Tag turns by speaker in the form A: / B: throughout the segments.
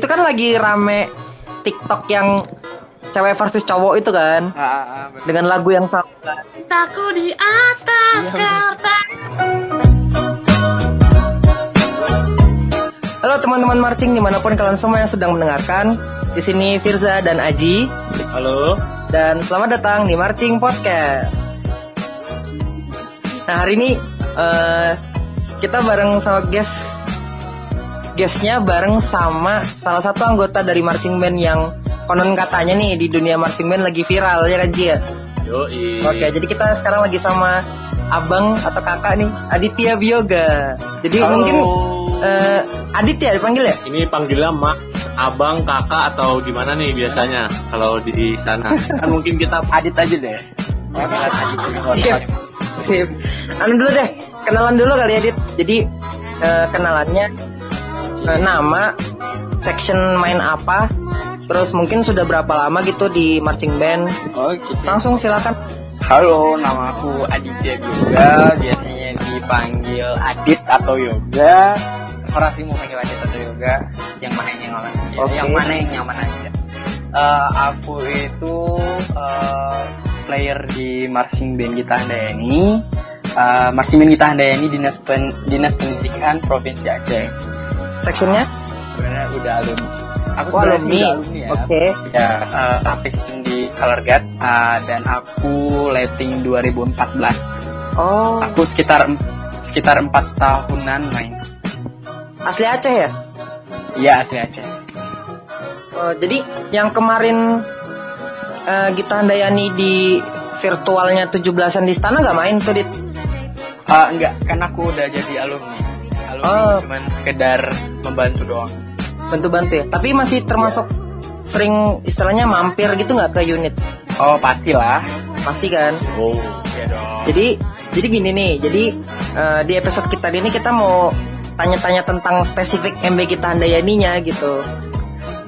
A: itu kan lagi rame TikTok yang cewek versus cowok itu kan
B: Ah, ah, ah, bener.
A: dengan lagu yang sama.
C: Takut di atas
B: Iya,
C: kertas.
A: Halo teman-teman marching di mana pun kalian semua yang sedang mendengarkan. Di sini Firza dan Aji
D: Halo.
A: dan selamat datang di Marching Podcast. Nah hari ini eh, kita bareng sama guest guestnya bareng sama salah satu anggota dari marching band yang konon katanya nih di dunia marching band lagi viral ya kan Ji ya?
D: Yoi.
A: Oke, jadi kita sekarang lagi sama abang atau kakak nih, Aditya Bioga. Jadi
D: Halo.
A: mungkin eh, Aditya dipanggil ya?
D: ini panggilnya mak, abang, kakak atau gimana nih biasanya kalau di sana? kan mungkin kita
B: Adit aja deh.
A: Sip. Sip. Anu dulu deh, kenalan dulu kali Adit. Jadi eh, kenalannya eh, nama, section main apa, terus mungkin sudah berapa lama gitu di marching band.
B: Oh gitu.
A: Langsung silakan.
B: Halo, nama aku Aditya Yoga. Biasanya dipanggil Adit atau Yoga. Terserah sih mau panggil Adit atau Yoga. Yang mana yang nyaman? Ya,
A: Oke.
B: Yang mana yang nyaman aja. Eh, aku itu eh, player di marching band Gita Handayani. Eh, marching band Gita Handayani dinas pen, dinas pendidikan provinsi Aceh.
A: Sectionnya?
B: Sebenarnya udah alumni. Aku
A: Oh, alumni.
B: alumni ya.
A: Oke.
B: Ya, uh, aktif di Color Guard uh, dan aku letting 2014.
A: Oh,
B: Aku sekitar sekitar empat tahunan main.
A: asli Aceh ya?
B: Iya asli Aceh.
A: Oh, jadi yang kemarin eh, Gita Handayani di virtualnya 17-an di istana nggak main tuh Dit?
B: Uh, enggak, kan aku udah jadi alumni. Alumni
A: Oh.
B: cuman sekedar membantu doang.
A: Bantu-bantu ya. Tapi masih termasuk sering istilahnya mampir gitu nggak ke unit?
B: Oh pastilah.
A: Pasti kan?
D: oh
B: Iya dong.
A: Jadi jadi gini nih. Jadi eh, di episode kita ini kita mau tanya-tanya tentang spesifik MB Gita Handayaninya gitu.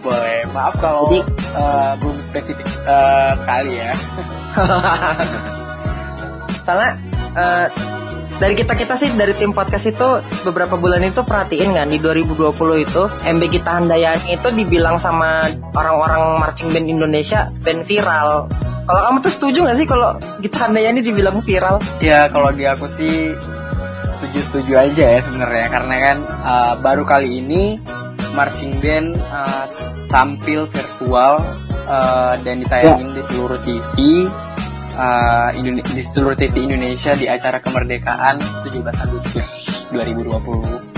B: boleh. Maaf kalau
A: Jadi-
B: uh, belum spesifik uh, sekali ya.
A: Soalnya eh, dari kita kita sih dari tim podcast itu beberapa bulan itu perhatiin kan di 2020 itu MB Gita Handayani itu dibilang sama orang-orang marching band Indonesia band viral. Kalau kamu tuh setuju gak sih kalau Gita Handayani dibilang viral?
B: Ya kalau di aku sih setuju-setuju aja ya sebenarnya karena kan uh, baru kali ini marching band uh, tampil virtual uh, dan ditayangin di seluruh TV uh, Indone- di seluruh TV Indonesia di acara kemerdekaan 17 Agustus 2020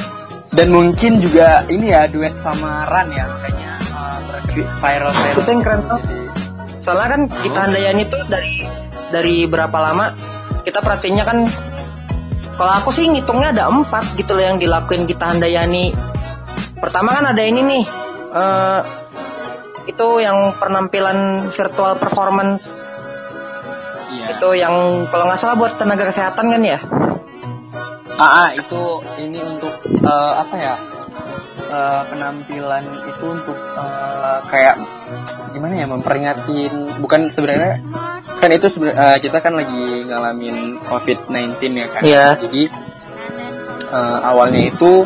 B: dan mungkin juga ini ya duet sama Ran ya makanya uh, ber- viral viral
A: Itu yang keren tuh. Soalnya kan Gita Handayani itu dari dari berapa lama kita perhatiinnya kan kalau aku sih ngitungnya ada empat gitu loh yang dilakuin Gita Handayani. Pertama kan ada ini nih eh, itu yang penampilan virtual performance
B: iya.
A: itu yang kalau nggak salah buat tenaga kesehatan kan ya?
B: Ah, ah, itu ini untuk eh, apa ya? Eh, penampilan itu untuk eh, kayak gimana ya memperingatin bukan sebenarnya kan itu seben- eh, kita kan lagi ngalamin COVID-19 ya kan.
A: Iya.
B: Jadi eh, awalnya itu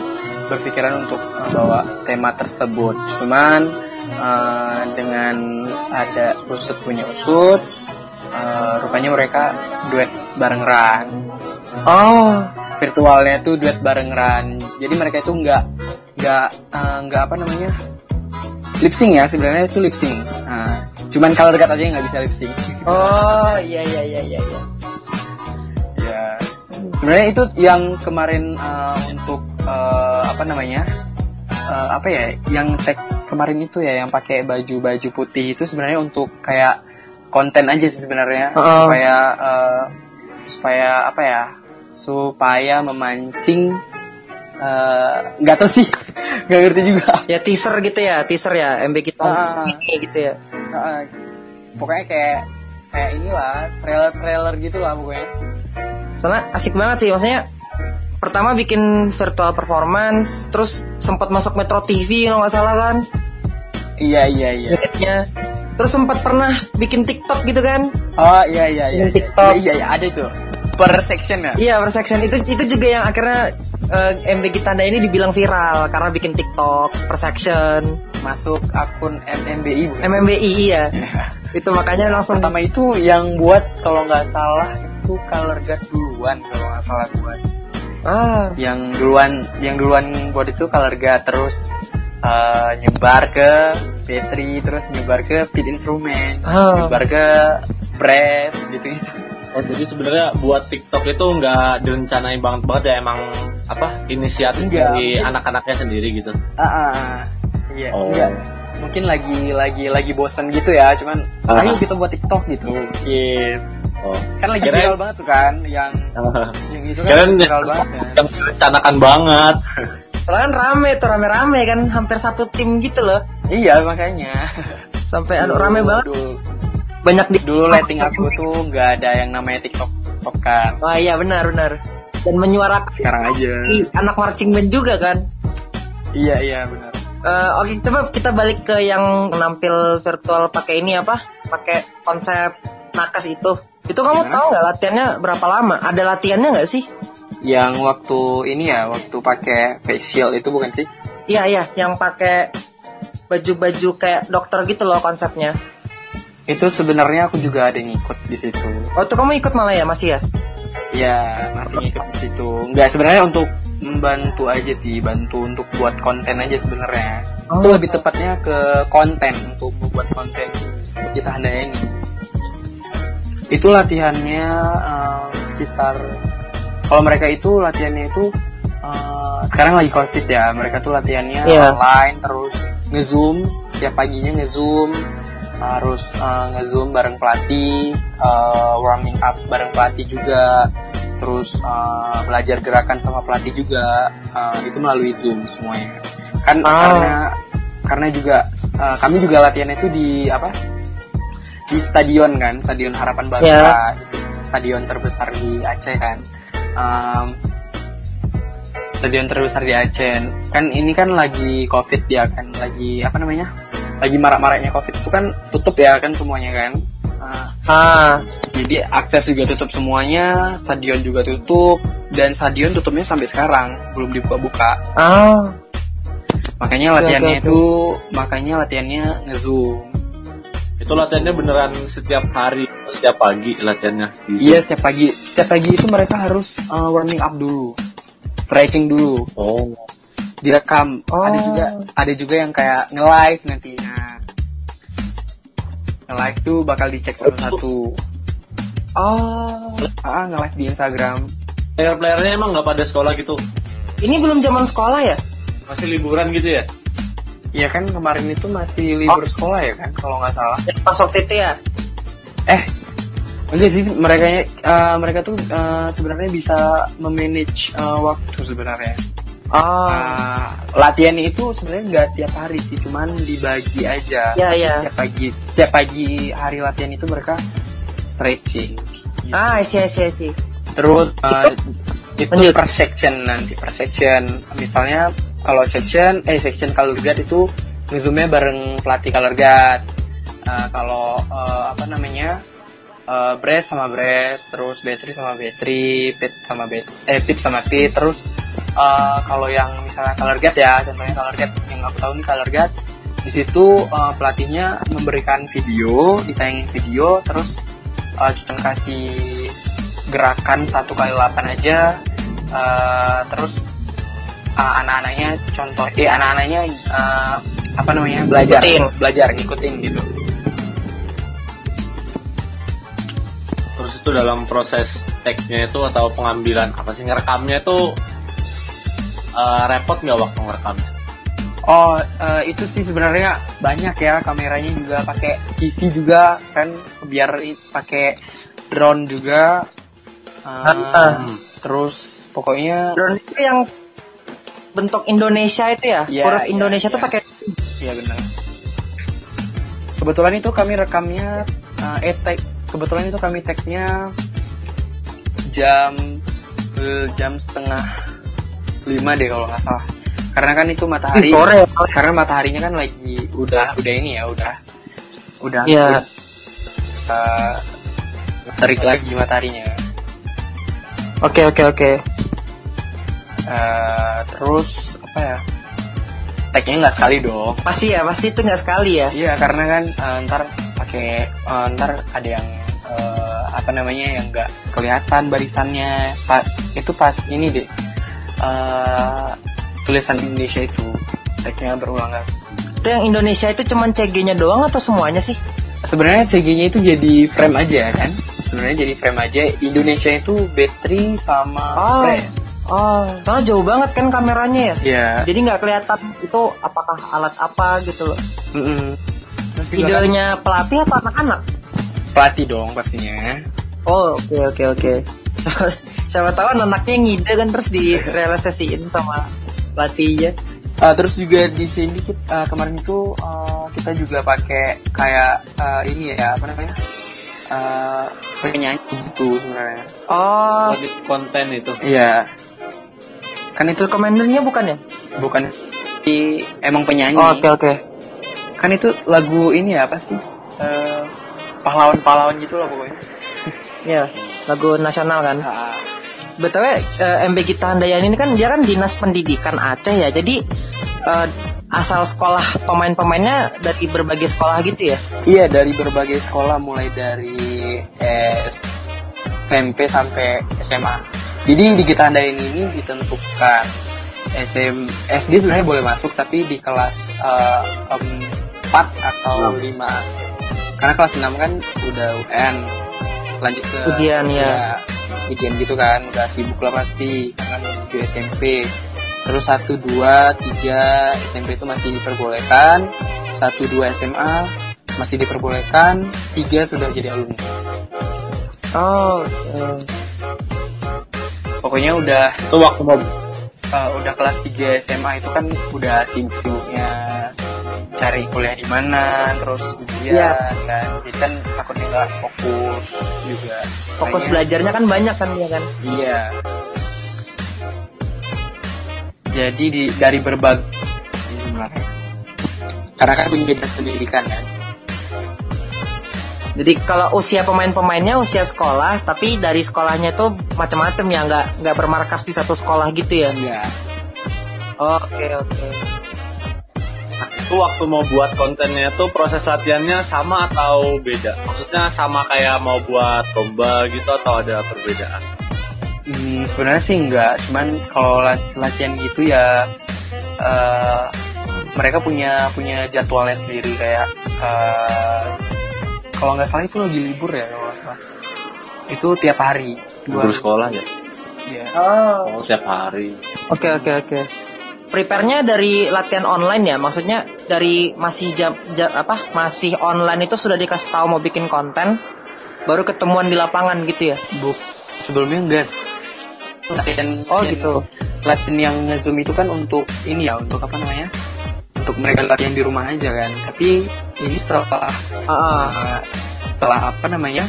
B: berpikiran untuk eh, bawa tema tersebut. Cuman eh, dengan ada usut punya usut eh, rupanya mereka duet bareng Ran
A: Oh,
B: virtualnya tuh duet bareng Ran. Jadi mereka itu nggak nggak eh, nggak apa namanya lip sync ya sebenarnya itu lip sync. Nah, cuman kalau dekat aja yang nggak bisa lip sync.
A: oh iya iya iya iya. iya.
B: ya. Sebenarnya itu yang kemarin eh, untuk eh, apa namanya eh, apa ya yang tag kemarin itu ya yang pakai baju-baju putih itu sebenarnya untuk kayak konten aja sih sebenarnya
A: Heeh.
B: supaya eh, supaya apa ya supaya memancing eh, nggak tahu sih nggak ngerti juga
A: Ya teaser gitu ya, teaser ya MB kita
B: Ah.
A: ini gitu ya.
B: Heeh. pokoknya kayak kayak inilah trailer trailer gitulah pokoknya
A: Soalnya asik banget sih maksudnya pertama bikin virtual performance terus sempat masuk Metro TV kalau nggak salah kan
B: iya iya iya
A: terus sempat pernah bikin TikTok gitu kan?
B: Oh iya iya iya.
A: Bikin
B: iya
A: TikTok.
B: iya, iya ada itu. Per section ya?
A: Iya per section. Itu itu juga yang akhirnya eh, MB Gitanda ini dibilang viral karena bikin TikTok per section.
B: Masuk akun MMBI bukan?
A: MMBI iya. itu makanya langsung
B: Pertama itu yang buat kalau nggak salah itu color guard duluan kalau nggak salah buat.
A: ah.
B: Yang duluan yang duluan buat itu color guard terus eh, nyebar ke battery terus nyebar ke pit instrument,
A: Ah.
B: nyebar ke press gitu gitu.
D: Oh, jadi sebenarnya buat TikTok itu nggak direncanain banget banget ya emang apa inisiatif
B: Enggak.
D: dari anak-anaknya sendiri gitu.
B: Ah, ah, ah. iya,
D: Oh.
B: enggak. Mungkin lagi lagi lagi bosan gitu ya, cuman
D: Ah.
B: ayo kita buat TikTok gitu.
D: Mungkin. Oh.
B: Kan lagi viral banget tuh kan, yang yang itu kan viral banget. kan.
D: yang direncanakan banget.
A: Soalnya kan rame tuh rame-rame kan hampir satu tim gitu loh
B: Iya makanya.
A: sampai anu rame banget
B: Dulu,
A: banyak di
B: dulu letting aku tuh nggak ada yang namanya TikTok TikTok kan.
A: Wah iya benar benar dan menyuarakan
B: Sekarang aja.
A: anak marching band juga kan
B: Iya iya benar.
A: Eh, oke coba kita balik ke yang nampil virtual pakai ini apa pakai konsep nakes itu itu kamu
B: Gimana?
A: tahu nggak latihannya berapa lama ada latihannya nggak sih
B: Yang waktu ini ya, waktu pakai face shield itu bukan sih?
A: iya iya yang pakai baju-baju kayak dokter gitu loh konsepnya
B: Itu sebenarnya aku juga ada yang ikut di situ.
A: oh itu kamu ikut malah ya masih ya
B: Ya masih ngikut di situ. Nggak sebenarnya untuk membantu aja sih, bantu untuk buat konten aja sebenarnya.
A: Oh.
B: Itu lebih tepatnya ke konten untuk membuat konten kita handai ini. Itu latihannya eh, sekitar kalau mereka itu latihannya itu eh, sekarang lagi covid ya, mereka tuh latihannya
A: Iya.
B: online terus ngezoom setiap paginya ngezoom harus eh, ngezoom bareng pelatih, eh, warming up bareng pelatih juga, terus eh, belajar gerakan sama pelatih juga eh, itu melalui zoom semuanya. Kan
A: Ah.
B: karena karena juga eh, kami juga latihannya itu di apa? Di stadion kan, Stadion Harapan Bangsa, itu stadion terbesar di Aceh kan. Em, stadion terbesar di Aceh. Kan ini kan lagi covid ya kan, lagi apa namanya? lagi marak-maraknya covid. Itu kan tutup ya kan semuanya kan? Ah,
A: ah.
B: jadi akses juga tutup semuanya stadion juga tutup dan stadion tutupnya sampai sekarang belum dibuka-buka.
A: Ah.
B: Makanya latihannya itu makanya latihannya ngezoom
D: Itu latihannya beneran setiap hari, setiap pagi latihannya.
B: iya setiap pagi setiap pagi itu mereka harus uh, warming up dulu stretching dulu
D: Oh.
B: direkam
A: Oh.
B: ada juga ada juga yang kayak nge-live nantinya nge-live tuh bakal dicek satu-satu
A: oh
B: ah nge-live di Instagram
D: Player-playernya emang nggak pada sekolah gitu?
A: ini belum zaman sekolah ya
D: Masih liburan gitu ya?
B: Iya kan kemarin itu masih libur sekolah ya kan kalau nggak salah.
A: Yang pas waktu itu ya
B: Eh, enggak sih mereka mereka tuh eh, sebenarnya bisa memanage eh, waktu sebenarnya.
A: oh
B: Eh, latihannya itu sebenarnya nggak tiap hari sih, cuman dibagi aja.
A: Iya, iya.
B: Setiap pagi, setiap pagi hari latihan itu mereka stretching. Gitu.
A: ah see, I see.
B: Terus eh, itu
A: Lanjut.
B: per section nanti per section. Misalnya kalau section eh section color guard itu ngezoomnya bareng pelatih color guard. Eh, kalau eh, apa namanya eh, breast sama breast, terus battery sama battery, pit sama bat eh pit sama pit, terus eh, kalau yang misalnya color guard ya, contohnya color guard yang aku tahu nih color guard di situ eh, pelatihnya memberikan video, ditayangin video, terus cuma kasih gerakan satu kali delapan aja, eh, terus eh, anak-anaknya contoh, eh anak-anaknya eh, apa namanya belajar,
A: Ngikutin.
B: belajar ngikutin gitu.
D: Terus itu dalam proses tag-nya itu atau pengambilan apa sih ngerekamnya itu eh, repot nggak waktu ngerekamnya?
B: Oh, eh, itu sih sebenarnya banyak ya kameranya juga pakai TV juga kan biar pakai drone juga.
A: Ah.
D: Hmm.
B: Terus pokoknya
A: drone itu yang bentuk Indonesia itu ya
B: Iya,
A: huruf
B: iya,
A: Indonesia tuh
B: iya.
A: pakai
B: ya benar. Kebetulan itu kami rekamnya eh, eh tag kebetulan itu kami tagnya jam eh, jam setengah lima deh kalau nggak salah. Karena kan itu matahari.
A: Ih, sore ya
B: karena mataharinya kan lagi udah udah ini ya udah udah
A: Iya.
B: uh, terik lagi mataharinya
A: oke oke oke
B: Uh, terus apa ya? Tagnya nggak sekali dong.
A: Pasti ya, pasti itu nggak sekali ya.
B: iya karena kan eh, ntar pakai eh, ntar ada yang eh, apa namanya yang nggak kelihatan barisannya. Pa- itu pas ini deh. Eh, tulisan Indonesia itu tagnya berulang kan
A: Itu yang Indonesia itu cuman CG-nya doang atau semuanya sih?
B: sebenarnya CG-nya itu jadi frame aja kan? Sebenarnya jadi frame aja. Indonesia itu battery sama
A: Oh.
B: press
A: Oh, soalnya jauh banget kan kameranya ya.
B: ya
A: Jadi nggak kelihatan itu apakah alat apa gitu loh.
B: Terus kan
A: Idenya pelatih atau anak-anak?
B: pelatih dong pastinya
A: Oh, oke oke oke. Siapa- Siapa tahu anaknya ngide kan terus direalisasiin sama pelatihnya.
B: Ah, terus juga di sini kita, ah, kemarin itu ah, kita juga pakai kayak ah, ini ya apa namanya uh, penyanyi gitu sebenarnya.
A: Oh,
D: konten itu.
B: Iya. Kan itu
A: Commandernya bukan ya?
B: bukan di emang penyanyi.
A: Oh, Oke oke.
B: Kan itu lagu ini ya apa sih? Eh, pahlawan-pahlawan gitu lah pokoknya.
A: Ya, lagu nasional kan.
B: Ah,
A: BTW eh, MB Gita Handayani ini kan dia kan dinas pendidikan Aceh ya. Jadi eh, asal sekolah pemain-pemainnya dari berbagai sekolah gitu ya.
B: Iya dari berbagai sekolah mulai dari S SMP sampai SMA. Jadi di Gita Handayani ini ditentukan SM, SD sebenarnya boleh masuk tapi di kelas eh, em, 4 atau 5 karena kelas 6 kan udah UN lanjut ke
A: Ujian, ya.
B: ujian gitu kan udah sibuk lah pasti karena menuju SMP terus 1, 2, 3 SMP itu masih diperbolehkan. 1, 2 SMA masih diperbolehkan. 3 sudah jadi alumni.
A: Oh, eh,
B: pokoknya udah
D: Itu waktu mau
B: uh, udah kelas 3 SMA itu kan udah sibuk-sibuknya cari kuliah di mana terus ujian
A: Iya.
B: kan. Jadi kan takutnya nggak fokus juga.
A: Fokus
B: Kayaknya-
A: belajarnya kan banyak kan ya kan.
B: iya. Jadi di, dari berbagai sebenarnya karena kan punya pendidikan kan
A: Jadi kalau usia pemain-pemainnya usia sekolah, tapi dari sekolahnya tuh macam-macam ya, nggak nggak bermarkas di satu sekolah gitu ya.
B: iya
A: Oke oke.
D: itu waktu mau buat kontennya itu proses latihannya sama atau beda? Maksudnya sama kayak mau buat lomba gitu atau ada perbedaan?
B: Hmm, sebenarnya sih enggak, cuman kalau lat- latihan gitu ya eh, mereka punya punya jadwalnya sendiri kayak eh, kalau nggak salah itu lagi libur ya kalau nggak salah. Itu tiap hari dua
D: Libur sekolah ya?
B: Iya.
A: Oh.
D: Oh, tiap hari.
A: Oke oke oke. Prepare-nya dari latihan online ya, maksudnya dari masih jam, jam apa masih online itu sudah dikasih tahu mau bikin konten, baru ketemuan di lapangan gitu ya.
B: Bu, sebelumnya enggak. Latihan
A: Oh gitu.
B: Latihan yang nge-zoom itu kan untuk ini ya, untuk apa namanya? Untuk mereka latihan di rumah aja kan. Tapi ini setelah
A: Ah, ah.
B: Uh, setelah apa namanya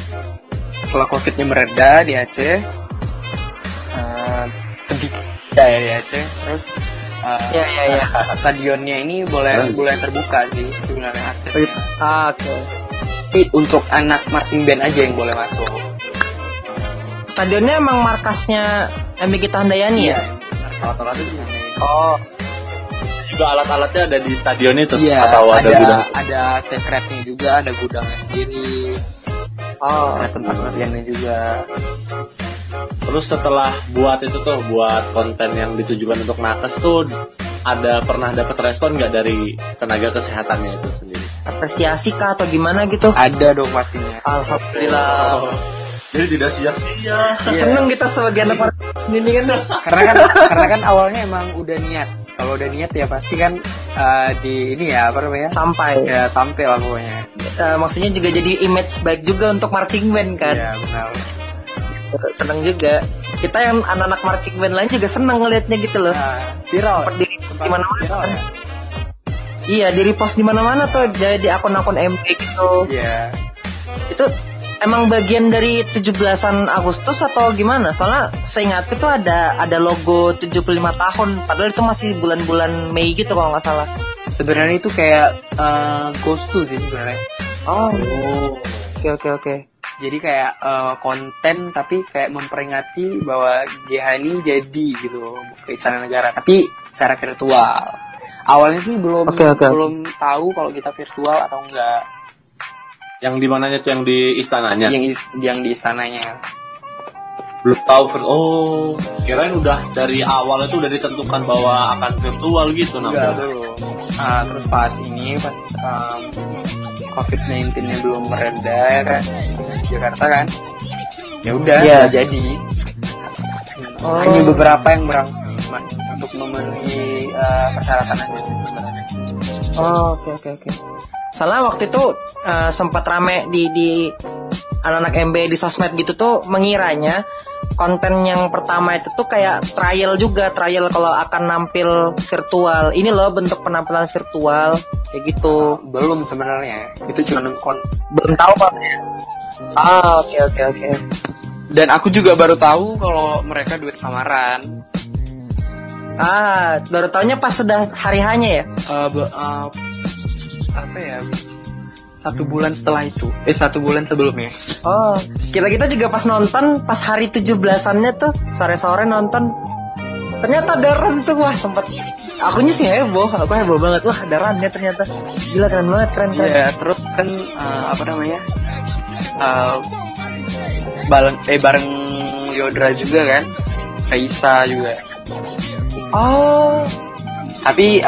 B: setelah covidnya mereda di Aceh uh, sedikit ya di Aceh terus uh,
A: Ya, ya, ya.
B: stadionnya ini boleh boleh terbuka sih sebenarnya aksesnya
A: Ah, Oke.
B: tapi untuk anak marching band aja yang boleh masuk
A: Stadionnya emang markasnya MB Gita Handayani ya?
B: salah satu gimana ya?
A: Oh,
D: Juga alat-alatnya ada di stadion itu
B: Iya,
D: atau ada,
B: ada
D: gudang?
B: ada secretnya juga, ada gudangnya sendiri,
A: oh.
B: ada tempat latihannya juga.
D: Terus setelah buat itu tuh buat konten yang ditujukan untuk nakes tuh ada pernah dapat respon nggak dari tenaga kesehatannya itu sendiri?
A: Apresiasi kah atau gimana gitu?
B: Ada dong pastinya.
A: Alhamdulillah.
D: Oh, jadi tidak sia-sia.
B: Iya.
A: Seneng kita sebagai anak ini kan.
B: karena kan karena kan awalnya emang udah niat kalau udah niat ya pasti kan uh, di ini ya apa namanya
A: Sampai.
B: ya sampai lah pokoknya
A: Eh, maksudnya juga jadi image baik juga untuk marching band kan.
B: ya benar
A: Seneng juga. Kita yang anak-anak marching band lain juga seneng ngelihatnya gitu loh.
B: nah, viral
A: di
B: viral
A: kan.
B: ya
A: Iya, di repost di mana-mana tuh jadi di akun-akun MB gitu.
B: Iya.
A: Itu emang bagian dari 17-an Agustus atau gimana? Soalnya seingatku tuh ada ada logo 75 tahun, padahal itu masih bulan-bulan Mei gitu kalau nggak salah.
B: sebenarnya itu kayak uh, ghost sih sebenarnya
A: Oh,
D: Oh,
A: oke oke oke.
B: jadi kayak uh, konten tapi kayak memperingati bahwa GH ini jadi gitu ke istana negara tapi secara virtual awalnya sih belum
A: Oke, oke, oke.
B: belum tahu kalau kita virtual atau enggak
D: Yang di mananya tuh yang di istananya?
B: yang is- yang di istananya
D: Belum tahu Oh, kirain udah dari awal itu udah ditentukan bahwa akan virtual gitu
B: enggak
D: namanya.
B: belum Ah, terus pas ini pas um, COVID-19 nya belum mereda ya kan di Jakarta kan ya udah nggak jadi
A: Oh.
B: hanya beberapa yang berang untuk memenuhi uh, persyaratan aja sih
A: Oh, oke oke oke. Soalnya waktu itu eh, sempat rame di di anak-anak MB di sosmed gitu tuh mengiranya konten yang pertama itu tuh kayak trial juga, trial kalau akan nampil virtual. Ini loh bentuk penampilan virtual kayak gitu.
B: belum sebenarnya itu cuma kon
A: Belum tahu Pak. Ah, oke oke oke.
B: dan aku juga baru tahu kalau mereka duit samaran
A: Ah, baru taunya pas sudah hari hanya ya.
B: Be- eh, apa ya satu bulan setelah itu eh satu bulan sebelumnya
A: Oh, kita kita juga pas nonton pas hari 17-annya tuh sore-sore nonton ternyata run tuh wah sempet akunya sih heboh aku heboh banget wah ada runnya ternyata gila keren banget keren keren
B: Iya, terus kan eh, apa namanya? Eh bareng eh bareng Yodra juga kan. Raisa juga.
A: oh
B: Tapi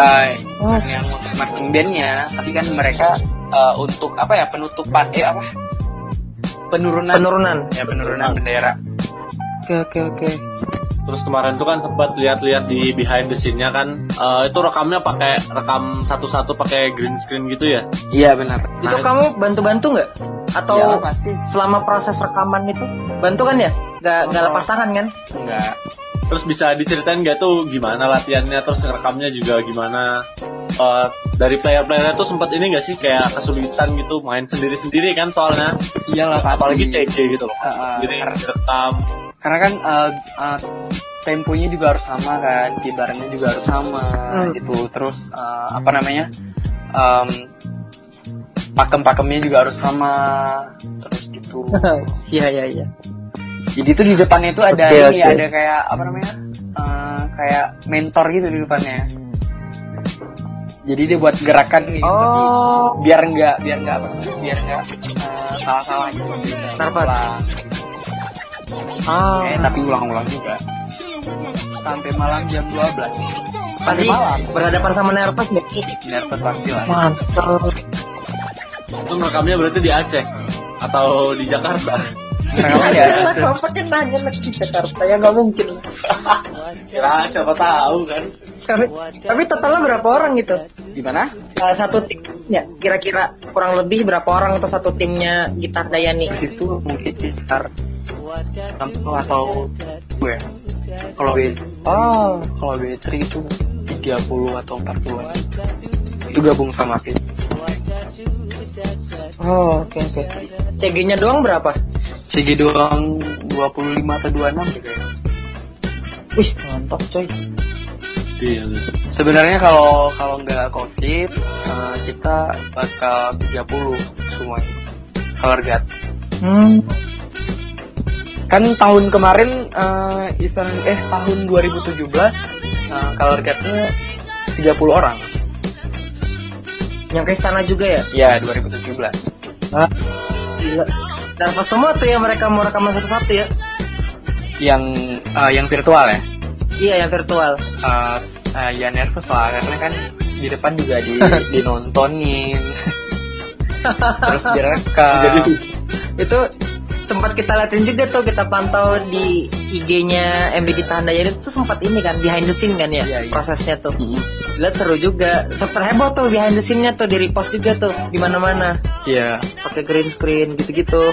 B: bukan yang untuk marching bandnya, tapi kan mereka eh, untuk apa ya penutupan eh apa? Penurunan.
A: penurunan
B: ya penurunan bendera.
A: oke oke oke
D: Terus kemarin tuh kan sempat lihat-lihat di behind the scene-nya kan eh, itu rekamnya pakai rekam satu-satu pakai green screen gitu ya.
B: Iya benar.
A: itu kamu bantu-bantu nggak atau
B: Iya, pasti
A: selama proses rekaman itu bantu kan ya? Nggak nggak lepas tangan kan?
B: Enggak.
D: Terus bisa diceritain nggak tuh gimana latihannya terus rekamnya juga gimana? Eh, dari player-playernya tuh sempat ini nggak sih kayak kesulitan gitu main sendiri-sendiri kan soalnya?
B: Iyalah pasti.
D: apalagi CG gitu loh.
B: Ah,
D: Jadi
B: karena-
D: direkam
B: karena kan uh, uh, temponya juga harus sama kan kibarnya juga harus sama
A: Hmm.
B: gitu. Terus uh, apa namanya? Um, pakem-pakemnya juga harus sama terus gitu
A: iya iya iya
B: jadi tuh di depannya itu ada
A: Oke,
B: ini
A: oke.
B: ada kayak apa namanya uh, kayak mentor gitu di depannya jadi dia buat gerakan nih tapi
A: oh
B: biar enggak biar enggak apa biar enggak uh, salah-salah gitu
A: Nervous.
B: Ulang.
A: ah
B: Eh, tapi ulang-ulang juga. Sampai malam jam 12.
A: pasti berhadapan sama nervous nggak
B: Nervous pasti lah.
A: mantap
D: itu rekamnya berarti di Aceh atau di Jakarta.
B: Rekaman ya.
A: Pakai nanya lagi di Jakarta ya nggak mungkin.
D: Kira siapa tahu kan.
A: tapi, tapi totalnya berapa orang gitu
B: Gimana?
A: Eh, satu timnya kira-kira kurang lebih berapa orang atau satu timnya Gitar Dayani
B: Di situ mungkin sekitar 60 atau gue. Kalau B
A: oh
B: kalau B3 itu 30 atau 40 Itu gabung sama Fit.
A: Oh oke oke CG-nya doang berapa
B: CG doang 25 atau 26 gitu ya.
A: wih mantap coy
D: Iya.
B: Sebenarnya kalau kalau nggak covid eh, kita bakal 30 semuanya. Color guard.
A: hmm
B: kan tahun kemarin eh Istana eh tahun 2017 eh, color guardnya 30 orang
A: yang ke istana juga ya?
B: Ya 2017
A: ah gila. Nervous semua tuh ya mereka mau rekaman satu-satu ya?
B: Yang eh, yang virtual ya?
A: Iya yang virtual.
B: Eh, eh, ya nervous lah karena kan di depan juga di dinontonin. Terus direkam.
D: Jadi
A: itu sempat kita liatin juga tuh kita pantau di IG-nya MB Gita Handayani itu tuh sempat ini kan behind the scene kan ya
B: Iya, iya.
A: prosesnya tuh
B: Mm-mm.
A: lihat seru juga sempat heboh tuh behind the scene-nya tuh di repost juga tuh di mana-mana
B: Iya.
A: pakai green screen gitu-gitu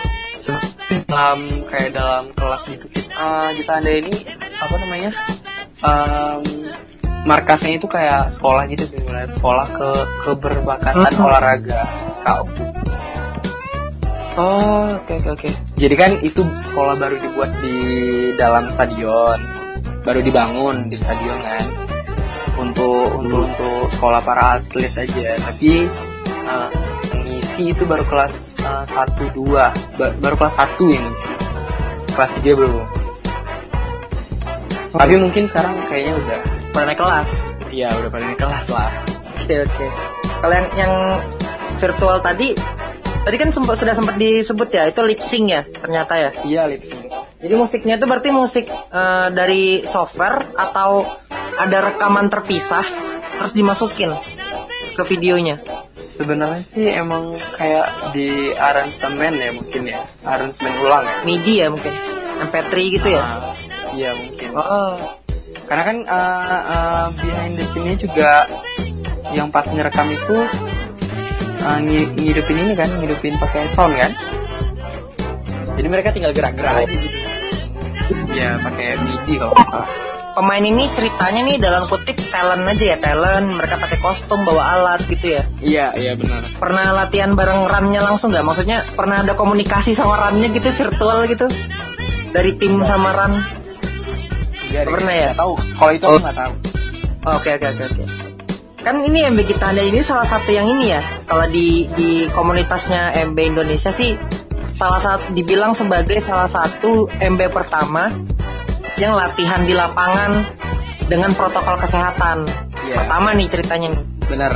B: dalam kayak dalam kelas gitu kita kita ada ini apa namanya Em, markasnya itu kayak sekolah gitu sih sebenarnya sekolah ke keberbakatan
A: Hmm.
B: olahraga scout
A: oh oke oke oke
B: jadi kan itu sekolah baru dibuat di dalam stadion baru dibangun di stadion kan. Untuk untuk untuk sekolah para atlet aja. Tapi eh, yang ngisi itu baru kelas eh, satu dua. Ba- baru kelas satu yang ngisi kelas tiga belum. Tapi mungkin sekarang kayaknya udah.
A: Pada naik kelas?
B: Iya udah pada naik kelas lah.
A: Oke oke. Kalau yang yang virtual tadi tadi kan sempat sudah sempat disebut ya itu lip sync ya ternyata ya.
B: Iya lip sync.
A: Jadi musiknya itu berarti musik eh, dari software atau ada rekaman terpisah terus dimasukin ke videonya.
B: Sebenarnya sih emang kayak di aransemen ya mungkin ya, aransemen ulang ya.
A: MIDI ya mungkin. MP3 gitu ya.
B: Ah, iya mungkin.
A: Oh.
B: Karena kan uh, uh, behind the scene juga yang pas ngerekam itu uh, ngi- ngidupin ini kan, ngidupin pakai sound kan. Jadi mereka tinggal gerak-gerak aja gitu. Ya pakai MIDI kalau nggak salah.
A: Pemain ini ceritanya nih dalam kutip talent aja ya talent mereka pakai kostum bawa alat gitu ya
B: Iya iya benar.
A: pernah latihan bareng runnya langsung nggak maksudnya pernah ada komunikasi sama runnya gitu virtual gitu dari tim sama run
B: Iya,
A: Pernah ya?
B: tahu. Kalau itu
A: Oh.
B: aku nggak tahu.
A: Oke oke oke oke. Kan ini MB kita ada ini salah satu yang ini ya. Kalau di di komunitasnya MB Indonesia sih salah satu dibilang sebagai salah satu MB pertama yang latihan di lapangan dengan protokol kesehatan.
B: Iya.
A: Pertama nih ceritanya nih.
B: Benar.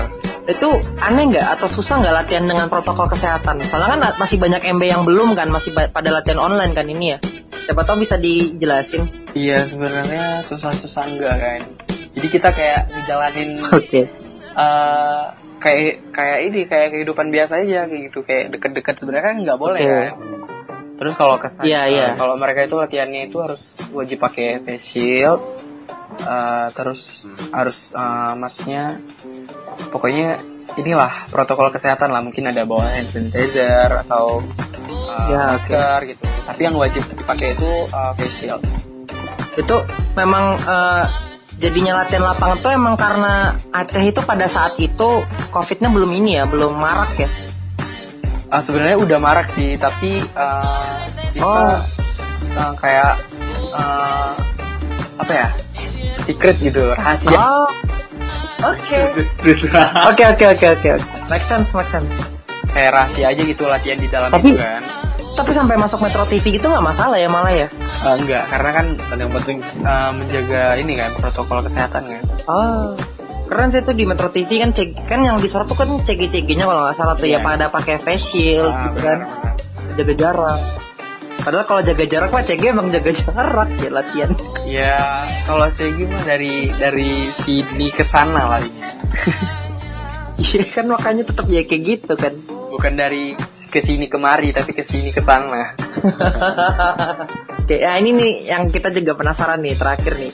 A: Itu aneh nggak atau susah nggak latihan dengan protokol kesehatan? Soalnya kan masih banyak MB yang belum kan, masih pada latihan online kan ini ya. Siapa tahu bisa dijelasin.
B: Iya sebenarnya susah-susah enggak kan. Jadi kita kayak ngejalanin
A: Oke.
B: Eh kayak kayak ini kayak kehidupan biasa aja kayak gitu kayak deket-deket sebenarnya kan nggak boleh
A: Oke.
B: kan. Terus kalau kesan
A: Iya, iya.
B: eh, kalau mereka itu latihannya itu harus wajib pakai face shield. eh, terus harus eh, maksudnya pokoknya inilah protokol kesehatan lah mungkin ada bawa hand sanitizer atau eh,
A: Ya, oke.
B: masker gitu. Tapi yang wajib dipakai itu eh, face shield.
A: itu memang eh, jadinya latihan lapangan tuh emang karena Aceh itu pada saat itu covidnya belum ini ya belum marak ya
B: Ah, sebenarnya udah marak sih, tapi uh, kita
A: Oh.
B: uh, kayak uh, apa ya secret gitu, rahasia.
A: oh oke oke oke oke oke make sense make sense
B: Kayak rahasia aja gitu latihan di dalam
A: Tapi-
B: itu kan.
A: Tapi sampai masuk Metro TV gitu nggak masalah ya malah ya?
B: Uh, enggak, karena kan
D: yang penting
B: uh, menjaga ini kan protokol kesehatan kan.
A: oh keren sih tuh di Metro TV kan cek kan yang disorot tuh kan CG-CG-nya kalau nggak salah tuh ya
B: Iya.
A: pada pakai face shield
B: Ah,
A: gitu kan? jaga jarak. Padahal kalau jaga jarak mah CG emang jaga jarak ya latihan.
B: Ya kalau CG mah dari dari sini ke sana larinya,
A: iya kan makanya tetap ya kayak gitu kan.
B: Bukan dari ke sini kemari tapi ke sini ke sana.
A: Oke, ya ini nih yang kita juga penasaran nih terakhir nih.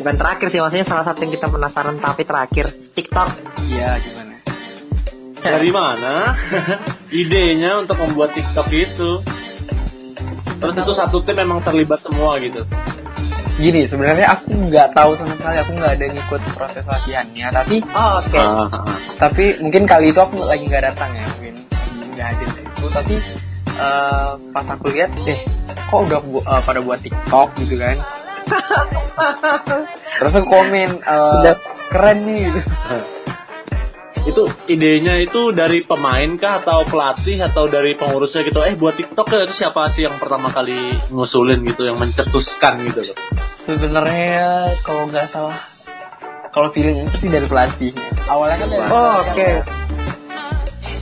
A: Bukan terakhir sih, maksudnya salah satu yang kita penasaran tapi terakhir. TikTok.
B: Iya gimana?
D: dari mana idenya untuk membuat TikTok itu. Terus itu satu tim memang terlibat semua gitu.
B: Gini sebenarnya aku nggak tahu sama sekali, aku nggak ada ngikut proses latihannya, tapi
A: Oh, oke.
D: Ah, ah, ah.
B: tapi mungkin kali itu aku lagi nggak datang ya mungkin nggak hadir di situ tapi eh, pas aku lihat eh kok udah bu- eh, pada buat TikTok gitu kan terus aku komen eh,
A: Sudah.
B: keren nih gitu
D: itu idenya itu dari pemain kah atau pelatih atau dari pengurusnya gitu eh buat TikTok ya itu siapa sih yang pertama kali ngusulin gitu yang mencetuskan gitu loh
B: sebenarnya kalau nggak salah kalau feeling itu sih dari pelatih awalnya kan dari
A: Oh, oke.
B: kan.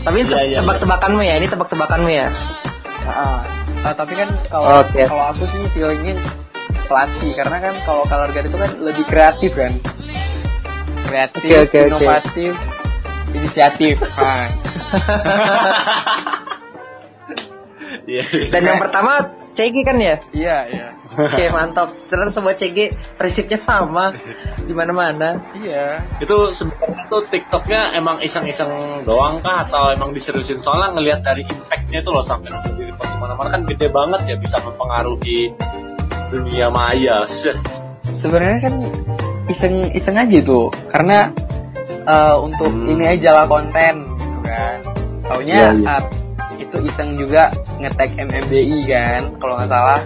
A: Tapi ini
D: Iya, iya, iya.
A: tebak-tebakanmu ya, ini tebak-tebakanmu ya.
B: Ah, ah, tapi kan kalau
A: Oke.
B: kalau aku sih feelingnya pelatih karena kan kalau color guard itu kan lebih kreatif kan kreatif
A: oke, oke.
B: inovatif inisiatif Ah,
D: Iya.
A: Dan yang pertama CG kan ya?
B: iya iya
A: Oke, mantap. Terus semua CG prinsipnya sama di mana-mana.
B: iya
D: itu sebenarnya tuh TikToknya emang iseng-iseng doang kah atau emang diseriusin soalnya ngelihat dari impactnya itu loh sampai di post mana-mana kan gede banget ya bisa mempengaruhi dunia maya
B: sebenarnya kan iseng iseng aja tuh karena eh, untuk
D: Hmm.
B: ini aja lah konten gitu kan taunya
D: Iya, iya.
B: Ah, itu iseng juga ngetek MMBI kan kalau nggak salah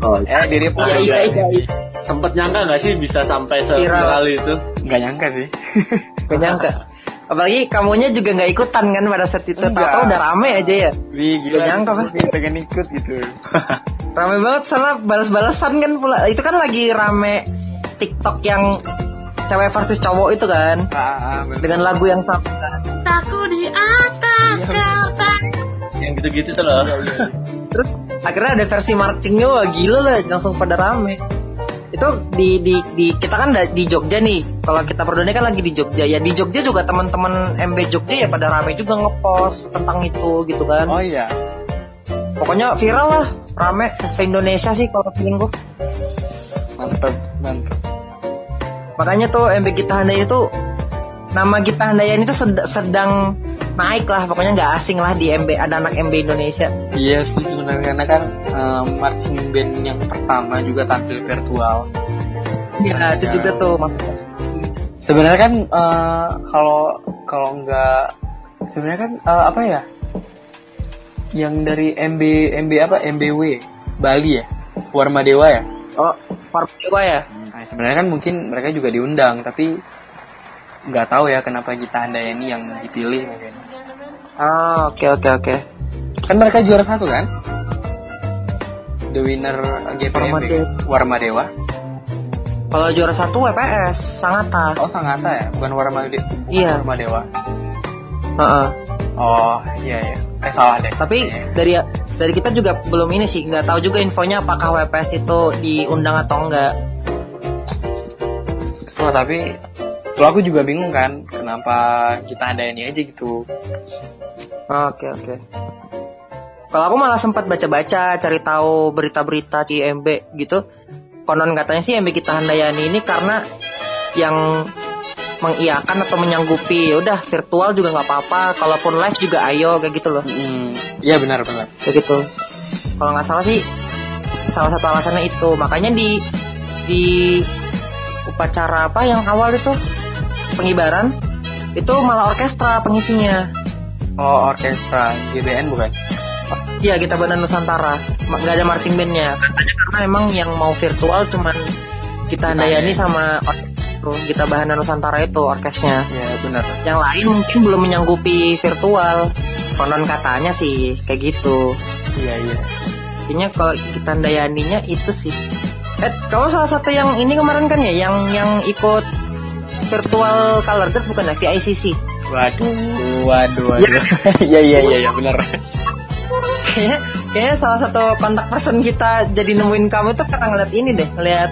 D: oh,
B: eh diri pun
A: Iya, iya, iya, iya.
D: sempet nyangka nggak sih bisa sampai
A: Viral.
D: seviral itu
B: nggak nyangka sih
A: Gak nyangka. Apalagi kamunya juga nggak ikutan kan pada saat itu.
B: Enggak.
A: Tahu-tahu udah rame aja ya.
B: Wih
A: Nggak
B: gila
A: nyangka,
B: nyangka
A: Mas.
B: pengen ikut gitu
A: Rame banget salah balas-balasan kan pula. Itu kan lagi rame TikTok yang cewek versus cowok itu kan
B: Ah, ah, bener.
A: dengan lagu yang sama kan.
C: Cintaku di atas
D: gitu-gitu tuh loh.
A: terus akhirnya ada versi marchingnya wah gila lah langsung pada rame itu di di di kita kan di Jogja nih kalau kita berdua ini kan lagi di Jogja ya di Jogja juga teman-teman MB Jogja ya pada rame juga ngepost tentang itu gitu kan
B: Oh iya.
A: pokoknya viral lah rame se Indonesia sih kalau feeling gue
B: Mantep, mantep.
A: makanya tuh MB Gita Handayani itu nama Gita Handayani itu sed- sedang naik lah pokoknya nggak asing lah di MB ada anak MB Indonesia
B: Iya sih sebenarnya karena kan eh, marching band yang pertama juga tampil virtual.
A: ya itu juga tuh maksudnya
B: Sebenarnya kan eh, kalau kalau nggak sebenarnya kan eh, apa ya? Yang dari MB MB apa MBW Bali ya, Warma Dewa ya.
A: oh Dewa ya
B: Nah, sebenarnya kan mungkin mereka juga diundang tapi nggak tahu ya kenapa Gita Handayani yang dipilih mungkin.
A: ah oke oke oke
B: Kan mereka juara satu kan? The winner GPMB
A: Warma Dewa.
B: Warma Dewa.
A: Kalau juara satu WPS, Sangatta.
B: Oh Sangatta ya, bukan Warma De bukan
A: Iya.
B: Warma Dewa.
A: Heeh.
B: Oh iya iya. Eh salah deh.
A: Tapi
B: Iya.
A: dari dari kita juga belum ini sih, nggak tahu juga infonya apakah WPS itu diundang atau enggak.
B: Oh tapi kalau aku juga bingung kan kenapa kita ada ini aja gitu.
A: Oke oke. Kalau aku malah sempat baca-baca, cari tahu berita-berita CMB gitu. Konon katanya sih MB kita Handayani ini karena yang mengiakan atau menyanggupi, ya udah virtual juga nggak apa-apa. Kalaupun live juga ayo kayak gitu loh.
B: Hmm, iya benar benar.
A: kayak gitu kalau nggak salah sih salah satu alasannya itu makanya di di upacara apa yang awal itu pengibaran itu malah orkestra pengisinya
B: Oh orkestra GBN bukan?
A: Iya kita Banda Nusantara nggak ada marching bandnya katanya karena emang yang mau virtual cuman kita Handayani sama kita Bahana Nusantara itu orkesnya
B: Iya benar.
A: yang lain mungkin belum menyanggupi virtual konon katanya sih kayak gitu
B: Iya iya.
A: Kayaknya kalau kita Dayaninya itu sih. Eh, kamu salah satu yang ini kemarin kan ya, yang yang ikut virtual color guard bukan ya, VICC.
B: Waduh, waduh, waduh. Iya iya iya iya benar.
A: Kayaknya, kayaknya salah satu kontak person kita jadi nemuin kamu tuh karena ngeliat ini deh, ngeliat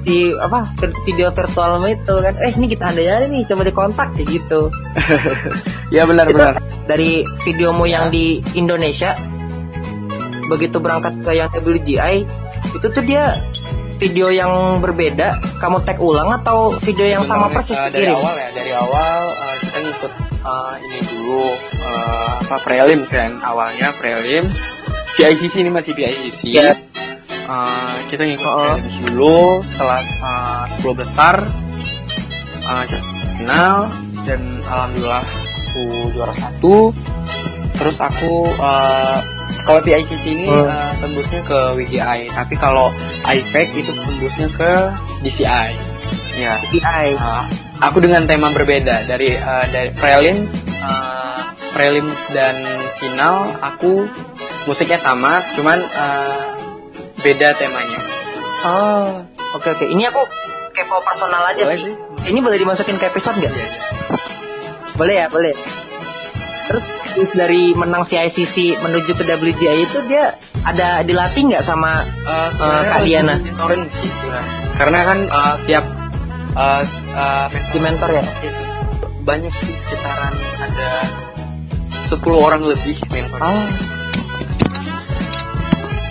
A: di apa video virtual itu kan. Eh, ini kita Dayani nih, coba dikontak kayak gitu.
B: Iya benar
A: Itu
B: benar.
A: dari videomu yang di Indonesia begitu berangkat ke yang WGI itu tuh dia video yang berbeda kamu tag ulang atau video yang sama persis
B: eh, dari
A: kirim?
B: awal ya dari awal eh, kita ngikut eh, ini dulu eh, apa prelims kan awalnya prelims. PICC ini masih PICC
A: Iya.
B: Eh, kita ngikut prelims dulu setelah eh, 10 besar kita final dan alhamdulillah aku juara satu. Terus aku eh, kalau PICC ini
A: Oh.
B: eh, tembusnya ke WGI tapi kalau IPEC itu tembusnya ke DCI ya.
A: VGI
B: Uh, aku dengan tema berbeda. Dari uh, dari prelims, uh, prelims dan final aku musiknya sama, cuman uh, beda temanya.
A: oh oke oke. Ini aku kepo personal aja
B: Boleh
A: sih.
B: sih.
A: ini boleh dimasukin ke episode nggak?
B: Iya, iya.
A: boleh ya boleh. Terus terus dari menang VICC menuju ke WGI itu dia ada dilatih nggak sama
B: Uh, sebenarnya
A: Kak Diana.
B: mentorin sih sebenarnya. Karena kan uh, setiap uh, uh,
A: di mentor ya
B: banyak sih sekitaran ada 10 orang lebih mentor.
A: oh